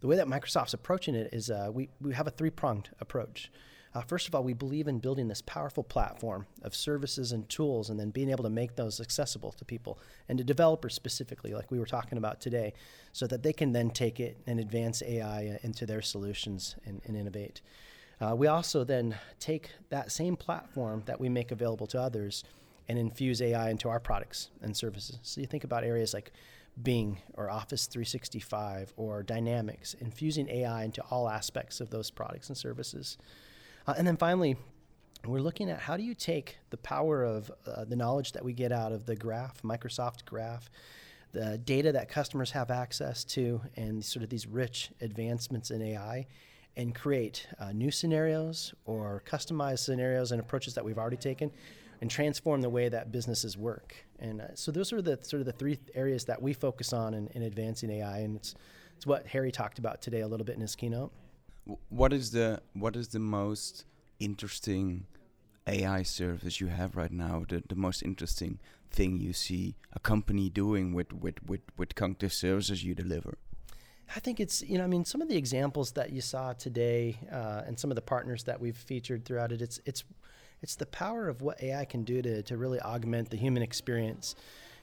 The way that Microsoft's approaching it is uh, we we have a three pronged approach. Uh, first of all, we believe in building this powerful platform of services and tools, and then being able to make those accessible to people and to developers specifically, like we were talking about today, so that they can then take it and advance AI uh, into their solutions and, and innovate. Uh, we also then take that same platform that we make available to others and infuse AI into our products and services. So you think about areas like Bing or Office 365 or Dynamics, infusing AI into all aspects of those products and services. Uh, and then finally, we're looking at how do you take the power of uh, the knowledge that we get out of the graph, Microsoft Graph, the data that customers have access to, and sort of these rich advancements in AI, and create uh, new scenarios or customized scenarios and approaches that we've already taken and transform the way that businesses work. And uh, so those are the sort of the three areas that we focus on in, in advancing AI, and it's it's what Harry talked about today a little bit in his keynote. What is the what is the most interesting AI service you have right now? The the most interesting thing you see a company doing with with with, with cognitive services you deliver? I think it's you know I mean some of the examples that you saw today uh, and some of the partners that we've featured throughout it it's it's it's the power of what AI can do to to really augment the human experience.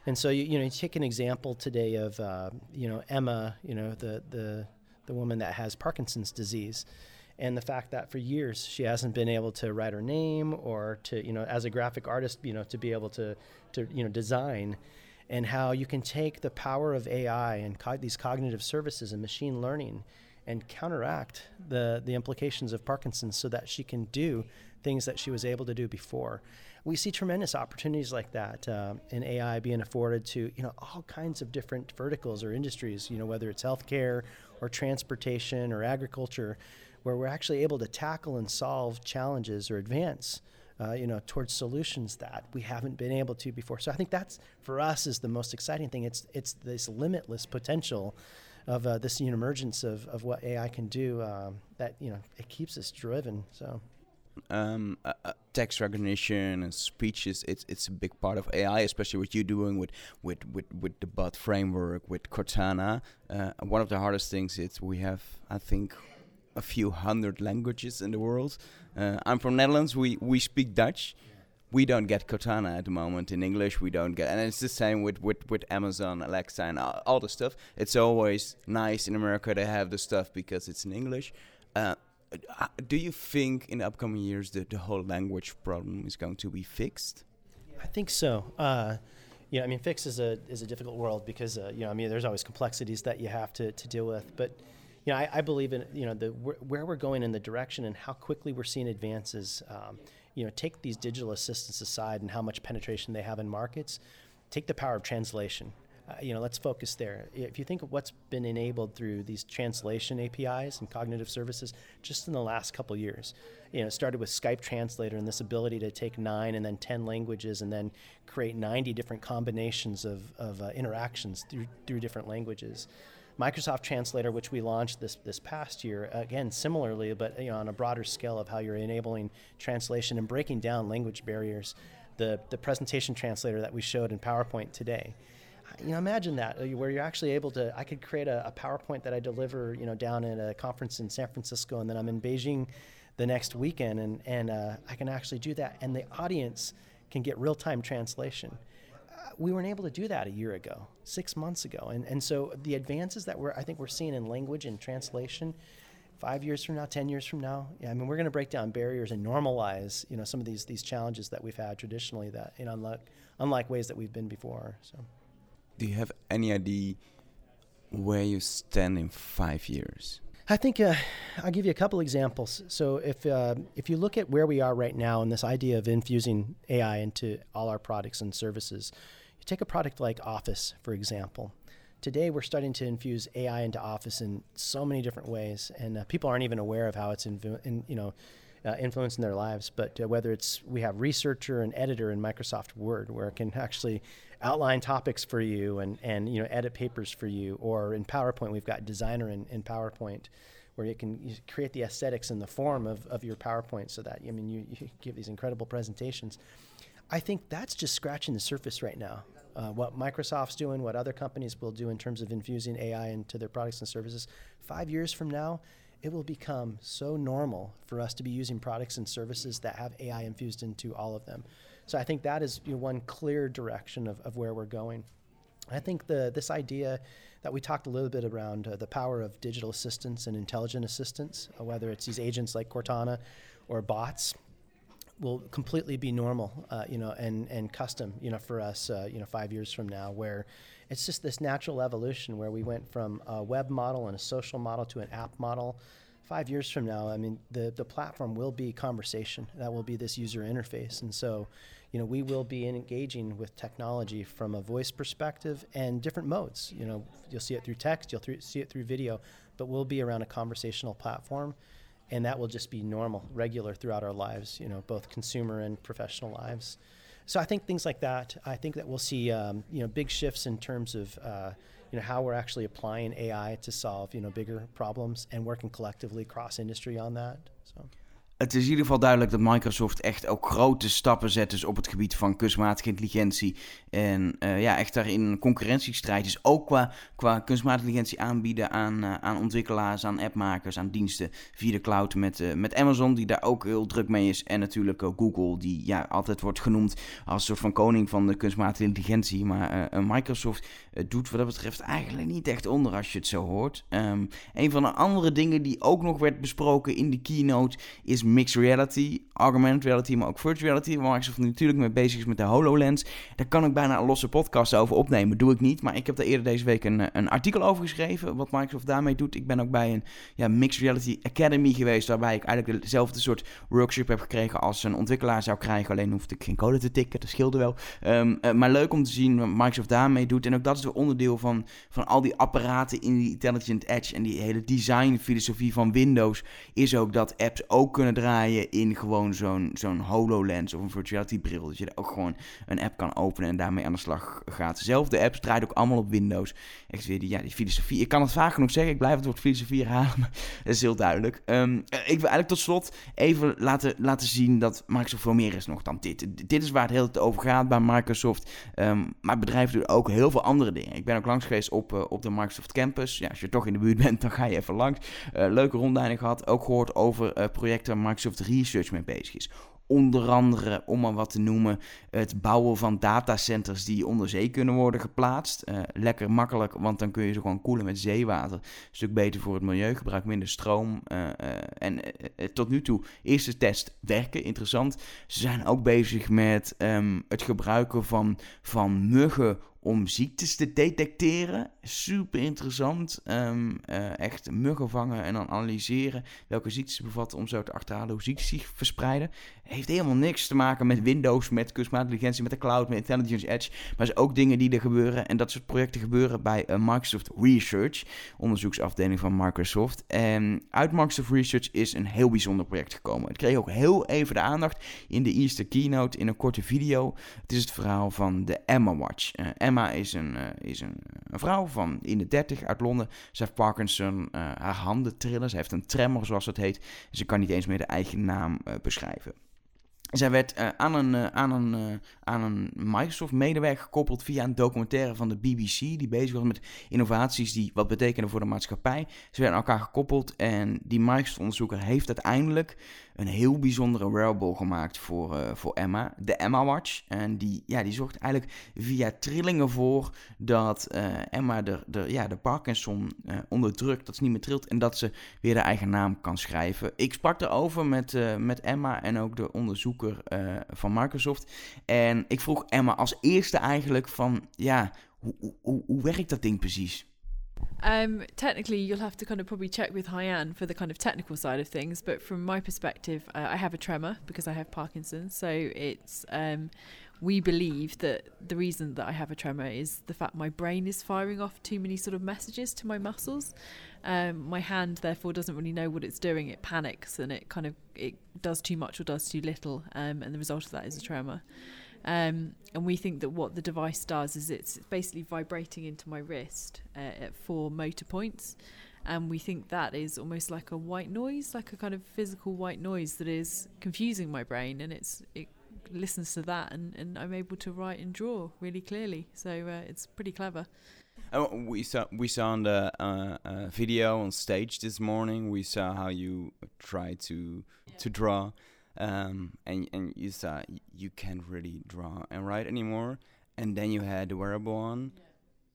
And so you you know you take an example today of uh, you know Emma you know the the the woman that has Parkinson's disease and the fact that for years she hasn't been able to write her name or to you know as a graphic artist you know to be able to to you know design and how you can take the power of AI and co- these cognitive services and machine learning and counteract the the implications of Parkinson's so that she can do things that she was able to do before. We see tremendous opportunities like that uh, in AI being afforded to you know all kinds of different verticals or industries. You know whether it's healthcare or transportation or agriculture where we're actually able to tackle and solve challenges or advance uh, you know towards solutions that we haven't been able to before so i think that's for us is the most exciting thing it's it's this limitless potential of uh, this emergence of, of what ai can do um, that you know it keeps us driven so um, uh, text recognition and speeches it's it's a big part of AI especially what you're doing with with with, with the bot framework with Cortana uh, one of the hardest things is we have I think a few hundred languages in the world. Uh, I'm from Netherlands. We we speak Dutch. We don't get Cortana at the moment in English. We don't get, and it's the same with with, with Amazon, Alexa, and all, all the stuff. It's always nice in America to have the stuff because it's in English. Uh do you think in the upcoming years that the whole language problem is going to be fixed? I think so. Uh, yeah, I mean, fix is a is a difficult world because uh, you know, I mean, there's always complexities that you have to, to deal with, but you know, I, I, believe in you know the where we're going in the direction and how quickly we're seeing advances. Um, you know, take these digital assistants aside and how much penetration they have in markets. Take the power of translation. Uh, you know, let's focus there. If you think of what's been enabled through these translation APIs and cognitive services just in the last couple years, you know, started with Skype Translator and this ability to take nine and then 10 languages and then create 90 different combinations of, of uh, interactions through, through different languages. Microsoft Translator, which we launched this this past year, again similarly, but you know on a broader scale of how you're enabling translation and breaking down language barriers. The the presentation translator that we showed in PowerPoint today. You know, imagine that uh, where you're actually able to. I could create a, a PowerPoint that I deliver, you know, down at a conference in San Francisco, and then I'm in Beijing the next weekend, and and uh, I can actually do that, and the audience can get real time translation we weren't able to do that a year ago, six months ago. And, and so the advances that we're, I think we're seeing in language and translation, five years from now, 10 years from now, yeah, I mean, we're going to break down barriers and normalize, you know, some of these, these challenges that we've had traditionally that in unlike, unlike ways that we've been before. So, do you have any idea where you stand in five years? I think uh, I'll give you a couple examples. So if uh, if you look at where we are right now and this idea of infusing AI into all our products and services, you take a product like Office, for example. Today, we're starting to infuse AI into Office in so many different ways, and uh, people aren't even aware of how it's in, you know uh, influencing their lives. But uh, whether it's we have researcher and editor in Microsoft Word, where it can actually outline topics for you and, and you know edit papers for you, or in PowerPoint we've got designer in, in PowerPoint, where you can create the aesthetics in the form of, of your PowerPoint, so that I mean you, you give these incredible presentations. I think that's just scratching the surface right now uh, what Microsoft's doing, what other companies will do in terms of infusing AI into their products and services. Five years from now, it will become so normal for us to be using products and services that have AI infused into all of them. So I think that is you know, one clear direction of, of where we're going. I think the this idea that we talked a little bit around uh, the power of digital assistants and intelligent assistants, uh, whether it's these agents like Cortana or bots, will completely be normal, uh, you know, and, and custom, you know, for us, uh, you know, five years from now, where it's just this natural evolution where we went from a web model and a social model to an app model. Five years from now, I mean, the, the platform will be conversation. That will be this user interface. And so, you know, we will be engaging with technology from a voice perspective and different modes. You know, you'll see it through text, you'll th- see it through video, but we'll be around a conversational platform and that will just be normal, regular throughout our lives, you know, both consumer and professional lives. So I think things like that. I think that we'll see, um, you know, big shifts in terms of, uh, you know, how we're actually applying AI to solve, you know, bigger problems and working collectively cross industry on that. So. Het is in ieder geval duidelijk dat Microsoft echt ook grote stappen zet dus op het gebied van kunstmatige intelligentie. En uh, ja, echt daarin een concurrentiestrijd is. Ook qua, qua kunstmatige intelligentie aanbieden aan, uh, aan ontwikkelaars, aan appmakers, aan diensten via de cloud met, uh, met Amazon, die daar ook heel druk mee is. En natuurlijk Google, die ja, altijd wordt genoemd als soort van koning van de kunstmatige intelligentie. Maar Microsoft doet wat dat betreft eigenlijk niet echt onder als je het zo hoort. Um, een van de andere dingen die ook nog werd besproken in de keynote is mixed reality, augmented reality, maar ook virtual reality. Waar Microsoft natuurlijk mee bezig is met de HoloLens. Daar kan ik bijna een losse podcast over opnemen. Doe ik niet. Maar ik heb daar eerder deze week een, een artikel over geschreven. Wat Microsoft daarmee doet. Ik ben ook bij een ja, Mixed Reality Academy geweest. Waarbij ik eigenlijk dezelfde soort workshop heb gekregen als een ontwikkelaar zou krijgen. Alleen hoefde ik geen code te tikken. Dat scheelde wel. Um, uh, maar leuk om te zien wat Microsoft daarmee doet. En ook dat is weer onderdeel van, van al die apparaten in die Intelligent Edge. En die hele designfilosofie van Windows. Is ook dat apps ook kunnen draaien in gewoon zo'n zo'n HoloLens of een virtuality bril. Dat je er ook gewoon een app kan openen en daarmee aan de slag gaat. Zelfde apps draaien ook allemaal op Windows. Echt weer die, ja, die filosofie. Ik kan het vaak genoeg zeggen. Ik blijf het woord filosofie herhalen, maar dat is heel duidelijk. Um, ik wil eigenlijk tot slot even laten, laten zien dat Microsoft veel meer is nog dan dit. Dit is waar het heel tijd over gaat bij Microsoft. Um, maar bedrijven doen ook heel veel andere dingen. Ik ben ook langs geweest op, uh, op de Microsoft Campus. Ja, als je toch in de buurt bent, dan ga je even langs. Uh, leuke rondleiding gehad. Ook gehoord over uh, projecten Microsoft Research mee bezig is. Onder andere, om maar wat te noemen, het bouwen van datacenters die onder zee kunnen worden geplaatst. Uh, lekker makkelijk, want dan kun je ze gewoon koelen met zeewater. Een stuk beter voor het milieu, gebruik minder stroom. Uh, uh, en tot nu toe, eerste test werken, interessant. Ze zijn ook bezig met um, het gebruiken van, van muggen om ziektes te detecteren. Super interessant. Um, uh, echt muggen vangen en dan analyseren welke ziektes bevatten om zo te achterhalen hoe ziektes zich verspreiden. Heeft helemaal niks te maken met Windows, met kunstmatige intelligentie, met de cloud, met Intelligence Edge. Maar is ook dingen die er gebeuren. En dat soort projecten gebeuren bij uh, Microsoft Research, onderzoeksafdeling van Microsoft. En uit Microsoft Research is een heel bijzonder project gekomen. Het kreeg ook heel even de aandacht in de eerste keynote in een korte video. Het is het verhaal van de Emma Watch. Emma is, een, uh, is een, een, vrouw van in de 30 uit Londen. Ze heeft Parkinson, uh, haar handen trillen. Ze heeft een tremor, zoals het heet. Ze kan niet eens meer de eigen naam beschrijven. Zij werd uh, aan een, uh, aan een, uh, aan een Microsoft-medewerker gekoppeld via een documentaire van de BBC, die bezig was met innovaties die wat betekenen voor de maatschappij. Ze werden aan elkaar gekoppeld en die Microsoft-onderzoeker heeft uiteindelijk een heel bijzondere wearable gemaakt voor, voor Emma, de Emma Watch. En die, ja, die zorgt eigenlijk via trillingen voor dat Emma de, de, ja, de Parkinson onderdrukt, dat ze niet meer trilt en dat ze weer de eigen naam kan schrijven. Ik sprak erover met, met Emma en ook de onderzoeker van Microsoft. En ik vroeg Emma als eerste eigenlijk van, ja, hoe, hoe, hoe werkt dat ding precies? Um, technically, you'll have to kind of probably check with Hyann for the kind of technical side of things. But from my perspective, uh, I have a tremor because I have Parkinson's. So it's um, we believe that the reason that I have a tremor is the fact my brain is firing off too many sort of messages to my muscles. Um, my hand therefore doesn't really know what it's doing. It panics and it kind of it does too much or does too little, um, and the result of that is a tremor. Um, and we think that what the device does is it's basically vibrating into my wrist uh, at four motor points. And we think that is almost like a white noise, like a kind of physical white noise that is confusing my brain. And it's it listens to that, and, and I'm able to write and draw really clearly. So uh, it's pretty clever. Uh, we saw we saw on the uh, uh, video on stage this morning. We saw how you try to yeah. to draw um, and and you saw you can't really draw and write anymore. And then you had the wearable on, yeah.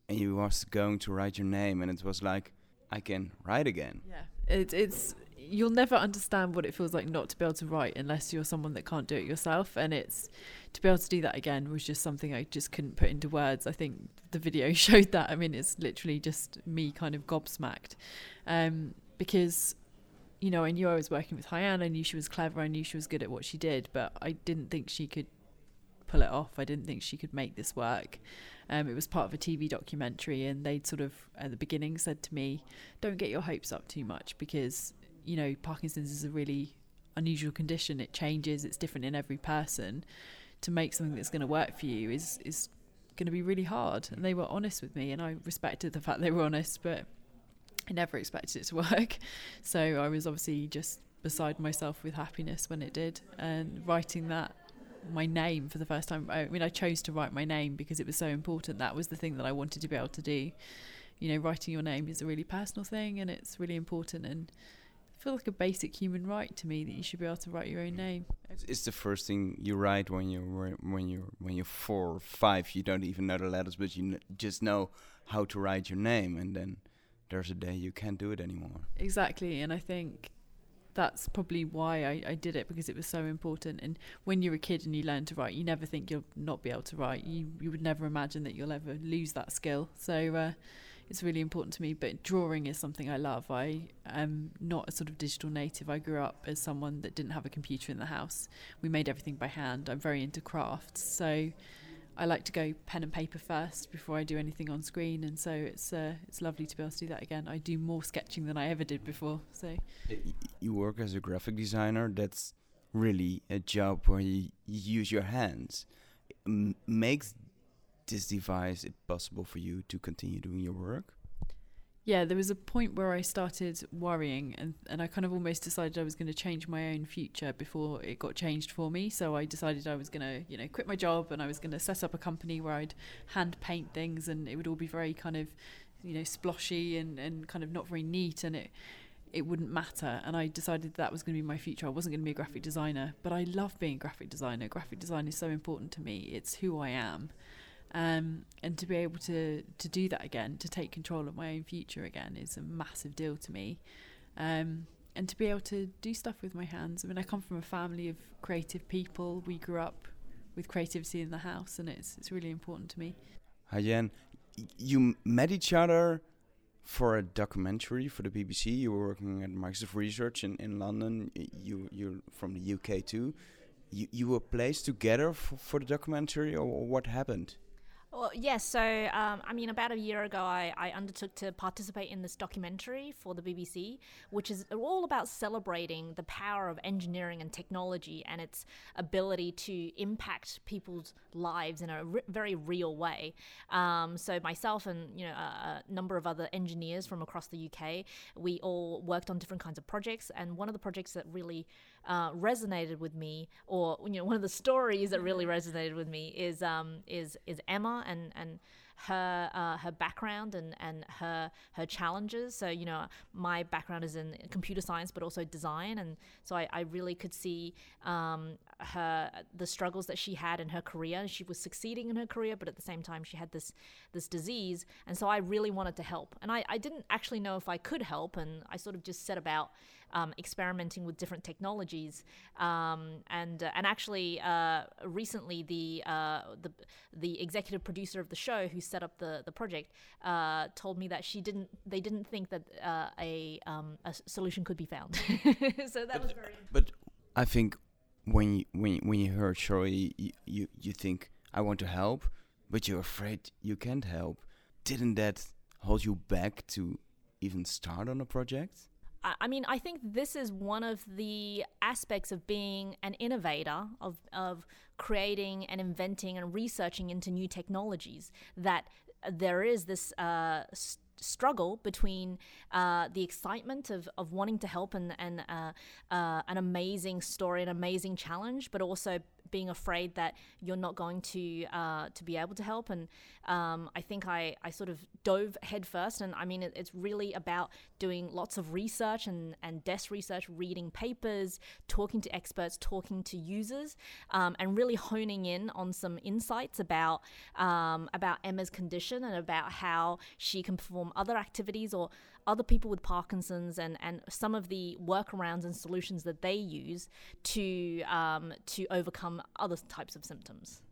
and you was going to write your name, and it was like, I can write again. Yeah, it, it's you'll never understand what it feels like not to be able to write unless you're someone that can't do it yourself. And it's to be able to do that again was just something I just couldn't put into words. I think the video showed that. I mean, it's literally just me kind of gobsmacked um, because you know, I knew I was working with Haiyan. I knew she was clever. I knew she was good at what she did, but I didn't think she could pull it off. I didn't think she could make this work. Um, it was part of a TV documentary, and they'd sort of at the beginning said to me, "Don't get your hopes up too much because you know Parkinson's is a really unusual condition. It changes. It's different in every person. To make something that's going to work for you is is going to be really hard." And they were honest with me, and I respected the fact they were honest, but I never expected it to work. So I was obviously just beside myself with happiness when it did. And writing that, my name for the first time, I mean, I chose to write my name because it was so important. That was the thing that I wanted to be able to do. You know, writing your name is a really personal thing and it's really important. And feel like a basic human right to me that you should be able to write your own name. It's, it's the first thing you write when you're when you're when you're four or five. You don't even know the letters, but you just know how to write your name, and then there's a day you can't do it anymore. Exactly, and I think that's probably why I, I did it because it was so important. And when you're a kid and you learn to write, you never think you'll not be able to write. You you would never imagine that you'll ever lose that skill. So uh, it's really important to me. But drawing is something I love. I am not a sort of digital native. I grew up as someone that didn't have a computer in the house. We made everything by hand. I'm very into crafts. So I like to go pen and paper first before I do anything on screen, and so it's uh, it's lovely to be able to do that again. I do more sketching than I ever did before. So you work as a graphic designer. That's really a job where you, use your hands. M makes this device it possible for you to continue doing your work? yeah, there was a point where I started worrying, and, and I kind of almost decided I was going to change my own future before it got changed for me. So I decided I was going to, you know, quit my job and I was going to set up a company where I'd hand paint things, and it would all be very kind of, you know, sploshy and, and kind of not very neat, and it it wouldn't matter. And I decided that was going to be my future. I wasn't going to be a graphic designer, but I love being a graphic designer. Graphic design is so important to me. It's who I am um, and to be able to to do that again, to take control of my own future again, is a massive deal to me. Um, and to be able to do stuff with my hands. I mean, I come from a family of creative people. We grew up with creativity in the house, and it's it's really important to me. Hi you met each other for a documentary for the BBC. You were working at Microsoft Research in, in London. You you're from the UK too. You you were placed together for the documentary, or what happened? Well, yes. so, um, I mean, about a year ago, I, I, undertook to participate in this documentary for the BBC, which is all about celebrating the power of engineering and technology and its ability to impact people's lives in a very real way. Um, so, myself and you know a, a, number of other engineers from across the UK, we all worked on different kinds of projects, and one of the projects that really uh, resonated with me, or you know, one of the stories that really resonated with me is um, is is Emma and and her uh, her background and and her her challenges. So you know, my background is in computer science, but also design, and so I, I really could see um, her the struggles that she had in her career. She was succeeding in her career, but at the same time, she had this this disease, and so I really wanted to help. And I, I didn't actually know if I could help, and I sort of just set about um, experimenting with different technologies. Um, and uh, and actually, uh, recently the uh, the the executive producer of the show who set up the the project uh, told me that she didn't they didn't think that uh, a um, a solution could be found. so that but, was very. But I think when you, when when you heard Shirley, you, you you think I want to help, but you're afraid you can't help. Didn't that hold you back to even start on a project? I mean, I think this is one of the aspects of being an innovator, of, of creating and inventing and researching into new technologies, that there is this uh, struggle between uh, the excitement of, of wanting to help and, and uh, uh, an amazing story, an amazing challenge, but also being afraid that you're not going to uh, to be able to help. And um, I think I, I sort of dove headfirst. And I mean, it, it's really about doing lots of research and, and desk research, reading papers, talking to experts, talking to users, um, and really honing in on some insights about um, about Emma's condition and about how she can perform other activities or other people with Parkinson's and, and some of the workarounds and solutions that they use to um, to overcome other types of symptoms.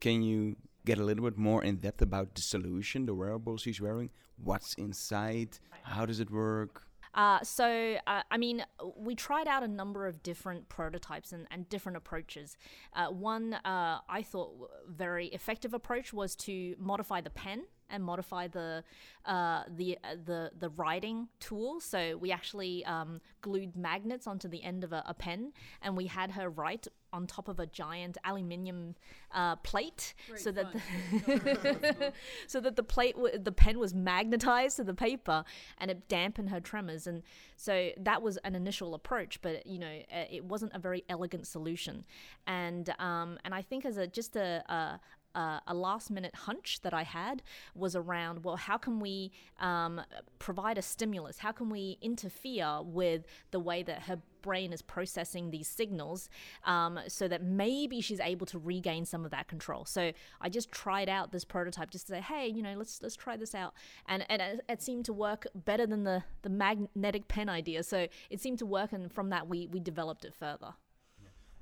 Can you get a little bit more in depth about the solution, the wearables she's wearing? What's inside? How does it work? Uh, so, uh, I mean, we tried out a number of different prototypes and, and different approaches. Uh, one uh, I thought very effective approach was to modify the pen and modify the uh, the uh, the the writing tool. So we actually um, glued magnets onto the end of a, a, pen, and we had her write on top of a giant aluminium uh, plate, Great so that the so that the plate w- the pen was magnetized to the paper, and it dampened her tremors. And so that was an initial approach, but you know uh, it wasn't a very elegant solution. And um, and I think as a just a, a uh, a last minute hunch that I had was around well, how can we um, provide a stimulus? How can we interfere with the way that her brain is processing these signals um, so that maybe she's able to regain some of that control. So I just tried out this prototype just to say, hey, you know, let's let's try this out, and and it, it seemed to work better than the the magnetic pen idea. So it seemed to work, and from that we we developed it further.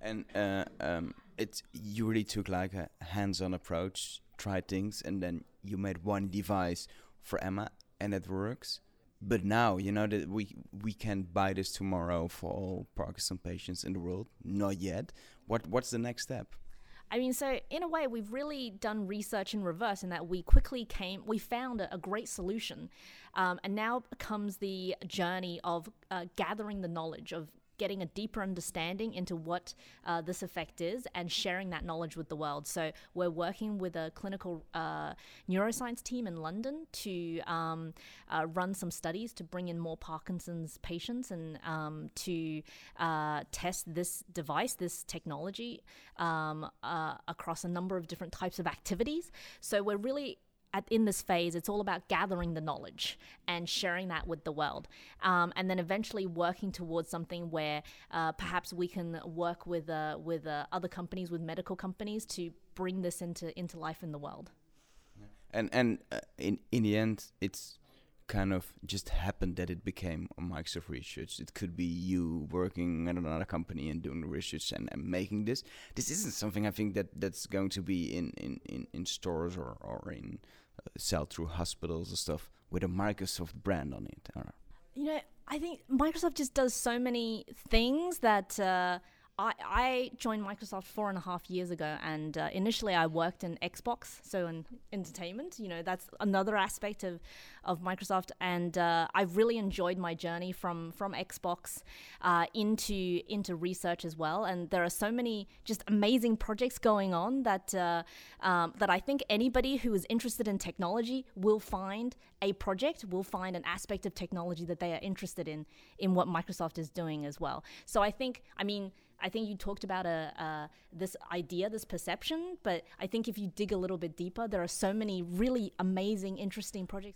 And uh, um, it you really took like a hands-on approach, tried things, and then you made one device for Emma, and it works. But now you know that we we can buy this tomorrow for all Parkinson patients in the world. Not yet. What what's the next step? I mean, so in a way, we've really done research in reverse in that we quickly came, we found a, a great solution. Um, and now comes the journey of uh, gathering the knowledge, of getting a deeper understanding into what uh, this effect is and sharing that knowledge with the world. So we're working with a clinical uh, neuroscience team in London to um, uh, run some studies to bring in more Parkinson's patients and um, to uh, test this device, this technology um, uh, across a number of different types of activities. So we're really at, in this phase, it's all about gathering the knowledge and sharing that with the world. Um, and then eventually working towards something where uh, perhaps we can work with, uh, with uh, other companies, with medical companies to bring this into, into life in the world. And, and uh, in, in the end, it's kind of just happened that it became a Microsoft research. It could be you working at another company and doing the research and, and making this. This isn't something I think that that's going to be in in, in, in stores or or in sell through hospitals and stuff with a Microsoft brand on it. You know, I think Microsoft just does so many things that. Uh, I, I joined Microsoft four and a half years ago, and uh, initially I worked in Xbox, so in entertainment. You know, that's another aspect of, of Microsoft, and uh, I've really enjoyed my journey from from Xbox uh, into into research as well. And there are so many just amazing projects going on that uh, um, that I think anybody who is interested in technology will find a project, will find an aspect of technology that they are interested in in what Microsoft is doing as well. So I think, I mean I think you talked about a, uh, this idea, this perception, but I think if you dig a little bit deeper, there are so many really amazing, interesting projects.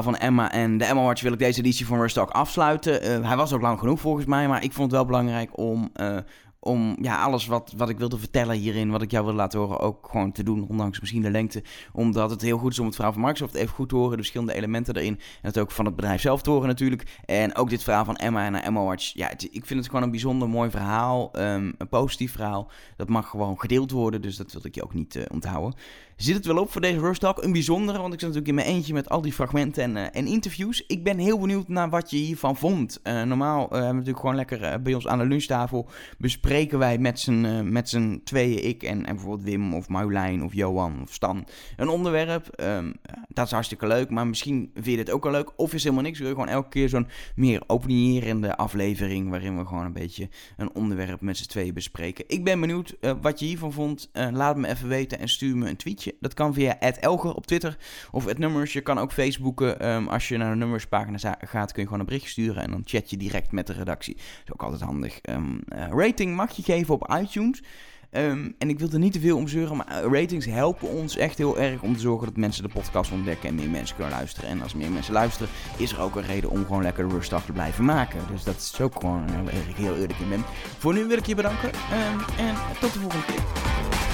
Van Emma en de Emma Watch wil ik deze editie van Rush Talk afsluiten. Uh, hij was ook lang genoeg volgens mij, maar ik vond het wel belangrijk om uh, om ja, alles wat, wat ik wilde vertellen hierin, wat ik jou wil laten horen, ook gewoon te doen, ondanks misschien de lengte. Omdat het heel goed is om het verhaal van Microsoft even goed te horen, de verschillende elementen erin. En het ook van het bedrijf zelf te horen natuurlijk. En ook dit verhaal van Emma en Emma Watch. Ja, ik vind het gewoon een bijzonder mooi verhaal, um, een positief verhaal. Dat mag gewoon gedeeld worden, dus dat wil ik je ook niet uh, onthouden. Zit het wel op voor deze Rush Talk? Een bijzondere, want ik zit natuurlijk in mijn eentje met al die fragmenten en, uh, en interviews. Ik ben heel benieuwd naar wat je hiervan vond. Uh, normaal hebben we natuurlijk gewoon lekker bij ons aan de lunchtafel bespreken wij met z'n, met tweeën, ik en, en bijvoorbeeld Wim of Marjolein of Johan of Stan, een onderwerp. Um, dat is hartstikke leuk, maar misschien vind je dit ook wel leuk. Of is helemaal niks, wil je gewoon elke keer zo'n meer opinierende aflevering, waarin we gewoon een beetje een onderwerp met z'n tweeën bespreken. Ik ben benieuwd wat je hiervan vond. Laat me even weten en stuur me een tweetje. Dat kan via Elger op Twitter of nummers. Je kan ook Facebooken. Um, als je naar de nummerspagina gaat, kun je gewoon een bericht sturen en dan chat je direct met de redactie. Dat is ook altijd handig. Um, rating mag je geven op iTunes. Ehm, en ik wil er niet te veel om zeuren, maar eh, ratings helpen ons echt heel erg om te zorgen dat mensen de podcast ontdekken en meer mensen kunnen luisteren. En als meer mensen luisteren, is er ook een reden om gewoon lekker rustig te blijven maken. Dus dat is ook gewoon heel, heel eerlijk in ben. Voor nu wil ik je bedanken ehm, en tot de volgende keer.